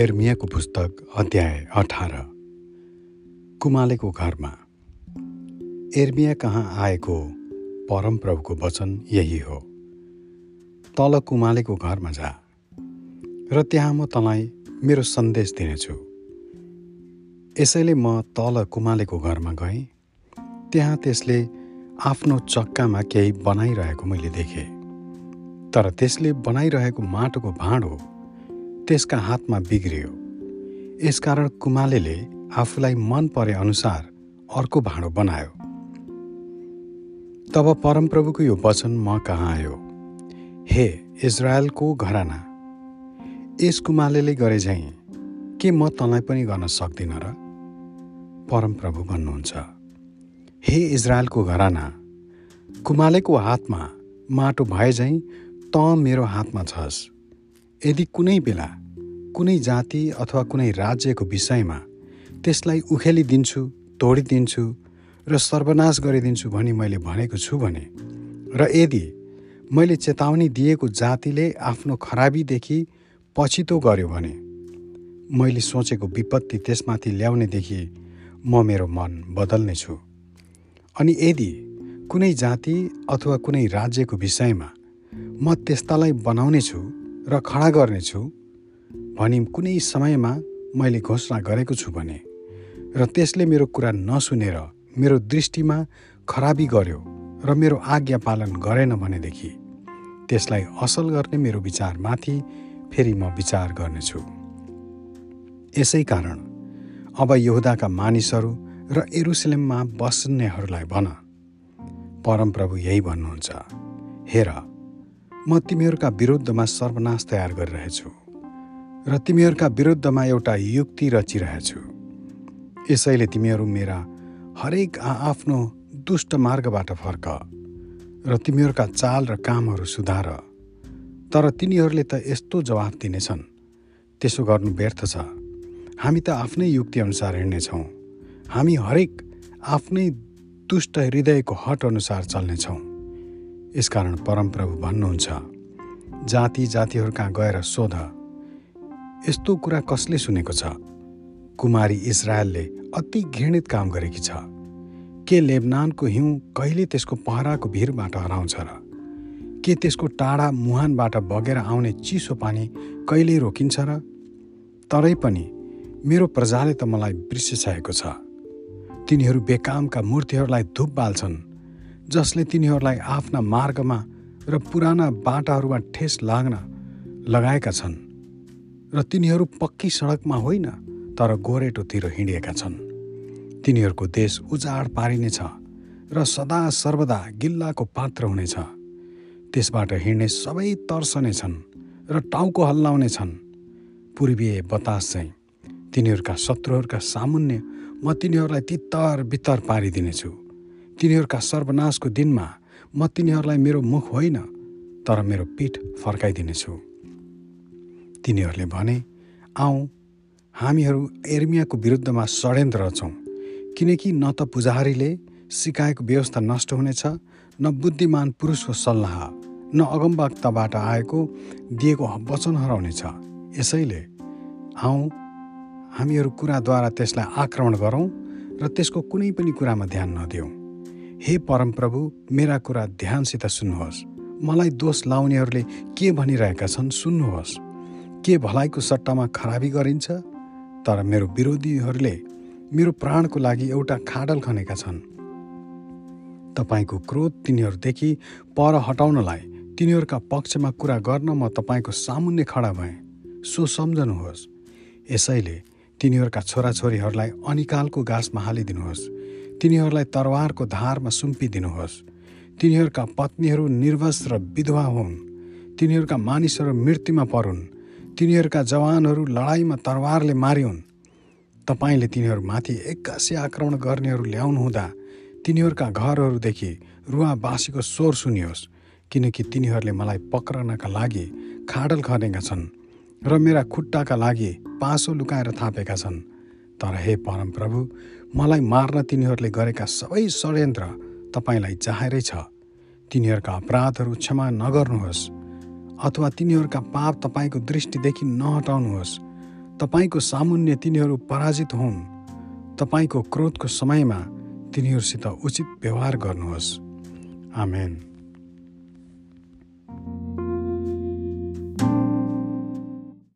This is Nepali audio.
एर्मियाको पुस्तक अध्याय अठार। कुमालेको घरमा एर्मिया कहाँ आएको परमप्रभुको वचन यही हो। तल कुमालेको घरमा जा र त्यहाँ म तँलाई मेरो सन्देश दिनेछु। यसैले म तल कुमालेको घरमा गएँ। त्यहाँ त्यसले आफ्नो चक्कामा केही बनाइरहेको मैले देखेँ। तर त्यसले बनाइरहेको माटोको भाँडो त्यसका हातमा बिग्रियो। यसकारण कुमालेले आफूलाई मन परे अनुसार अर्को भाँडो बनायो। तब परमप्रभुको यो वचन म कहाँ आयो? हे इजरायलको घराना यस कुमालेले गरे झैँ के म तँलाई पनि गर्न सक्दिनँ र? परमप्रभु भन्नुहुन्छ हे इजरायलको घराना कुमालेको हातमा माटो भए झैँ त मेरो हातमा छस्। यदि कुनै बेला कुनै जाति अथवा कुनै राज्यको विषयमा त्यसलाई उखेलिदिन्छु तोडिदिन्छु र सर्वनाश गरिदिन्छु भनी मैले भनेको छु भने र यदि मैले चेतावनी दिएको जातिले आफ्नो खराबीदेखि पछितो गर्यो भने मैले सोचेको विपत्ति त्यसमाथि ल्याउनेदेखि म मेरो मन बदल्नेछु। अनि यदि कुनै जाति अथवा कुनै राज्यको विषयमा म त्यस्तालाई बनाउनेछु र खडा गर्नेछु भनी कुनै समयमा मैले घोषणा गरेको छु भने र त्यसले मेरो कुरा नसुनेर मेरो दृष्टिमा खराबी गर्यो र मेरो आज्ञा पालन गरेन भनेदेखि त्यसलाई असल गर्ने मेरो विचारमाथि फेरि म विचार गर्नेछु। यसै कारण अब यहुदाका मानिसहरू र एरुसलेममा बस्नेहरूलाई भन। परमप्रभु यही भन्नुहुन्छ हेर म तिमीहरूका विरुद्धमा सर्वनाश तयार गरिरहेछु र तिमीहरूका विरुद्धमा एउटा युक्ति रचिरहेछु। यसैले तिमीहरू मेरा हरेक आफ्नो दुष्ट मार्गबाट फर्क र तिमीहरूका चाल र कामहरू सुधार। तर तिनीहरूले त यस्तो जवाफ दिनेछन्। त्यसो गर्नु व्यर्थ छ। हामी त आफ्नै युक्तिअनुसार हिँड्नेछौँ। हामी हरेक आफ्नै दुष्ट हृदयको हट अनुसार चल्नेछौँ। यसकारण परमप्रभु भन्नुहुन्छ जाति जातिहरू कहाँ गएर सोध। यस्तो कुरा कसले सुनेको छ? कुमारी इजरायलले अति घृणित काम गरेकी छ। के लेबनानको हिउँ कहिले त्यसको पहराको भिरबाट हराउँछ र? के त्यसको टाढा मुहानबाट बगेर आउने चिसो पानी कहिल्यै रोकिन्छ र? तरै पनि मेरो प्रजाले त मलाई बिर्सिसकेको छ। तिनीहरू बेकामका मूर्तिहरूलाई धुप बाल्छन्। जसले तिनीहरूलाई आफ्ना मार्गमा र पुराना बाटाहरूमा ठेस लाग्न लगाएका छन् र तिनीहरू पक्की सडकमा होइन तर गोरेटोतिर हिँडिएका छन्। तिनीहरूको देश उजाड पारिनेछ र सदा सर्वदा गिल्लाको पात्र हुनेछ। त्यसबाट हिँड्ने सबै तर्सनेछन् र टाउको हल्लाउने छन्। पूर्वीय बतास चाहिँ तिनीहरूका शत्रुहरूका सामुन्य म तिनीहरूलाई तित्तर बित्तर पारिदिनेछु। तिनीहरूका सर्वनाशको दिनमा म तिनीहरूलाई मेरो मुख होइन तर मेरो पिठ फर्काइदिनेछु। तिनीहरूले भने आऊ हामीहरू एर्मियाको विरुद्धमा षड्यन्त्र रचौँ किनकि न त पुजारीले सिकाएको व्यवस्था नष्ट हुनेछ न बुद्धिमान पुरुषको सल्लाह न अगमवक्ताबाट आएको दिएको वचन हराउनेछ। यसैले आऊ हामीहरू कुराद्वारा त्यसलाई आक्रमण गरौँ र त्यसको कुनै पनि कुरामा ध्यान नदिउँ हे परमप्रभु मेरा कुरा ध्यानसित सुन्नुहोस्। मलाई दोष लाउनेहरूले के भनिरहेका छन् सुन्नुहोस्। के भलाइको सट्टामा खराबी गरिन्छ? तर मेरो विरोधीहरूले मेरो प्राणको लागि एउटा खाडल खनेका छन्। तपाईँको क्रोध तिनीहरूदेखि पर हटाउनलाई तिनीहरूका पक्षमा कुरा गर्न म तपाईँको सामुन्ने खडा भएँ। सो सम्झनुहोस्। यसैले तिनीहरूका छोराछोरीहरूलाई अनिकालको घाँसमा हालिदिनुहोस् तिनीहरूलाई तरवारको धारमा सुम्पिदिनुहोस्। तिनीहरूका पत्नीहरू निर्वस र विधवा हुन्। तिनीहरूका मानिसहरू मृत्युमा परुन्। तिनीहरूका जवानहरू लडाइँमा तरवारले मारिउन्। तपाईँले तिनीहरूमाथि एक्कासी आक्रमण गर्नेहरू ल्याउनुहुँदा तिनीहरूका घरहरूदेखि रुवा बाँसीको स्वर सुनियोस् किनकि तिनीहरूले मलाई पक्रनका लागि खाडल खनेका छन् र मेरा खुट्टाका लागि पासो लुकाएर थापेका छन्। तर हे परमप्रभु मलाई मार्न तिनीहरूले गरेका सबै षड्यन्त्र तपाईँलाई चाहेरै छ। तिनीहरूका अपराधहरू क्षमा नगर्नुहोस् अथवा तिनीहरूका पाप तपाईँको दृष्टिदेखि नहटाउनुहोस्। तपाईँको सामुन्य तिनीहरू पराजित हुन्। तपाईँको क्रोधको समयमा तिनीहरूसित उचित व्यवहार गर्नुहोस्। आमेन।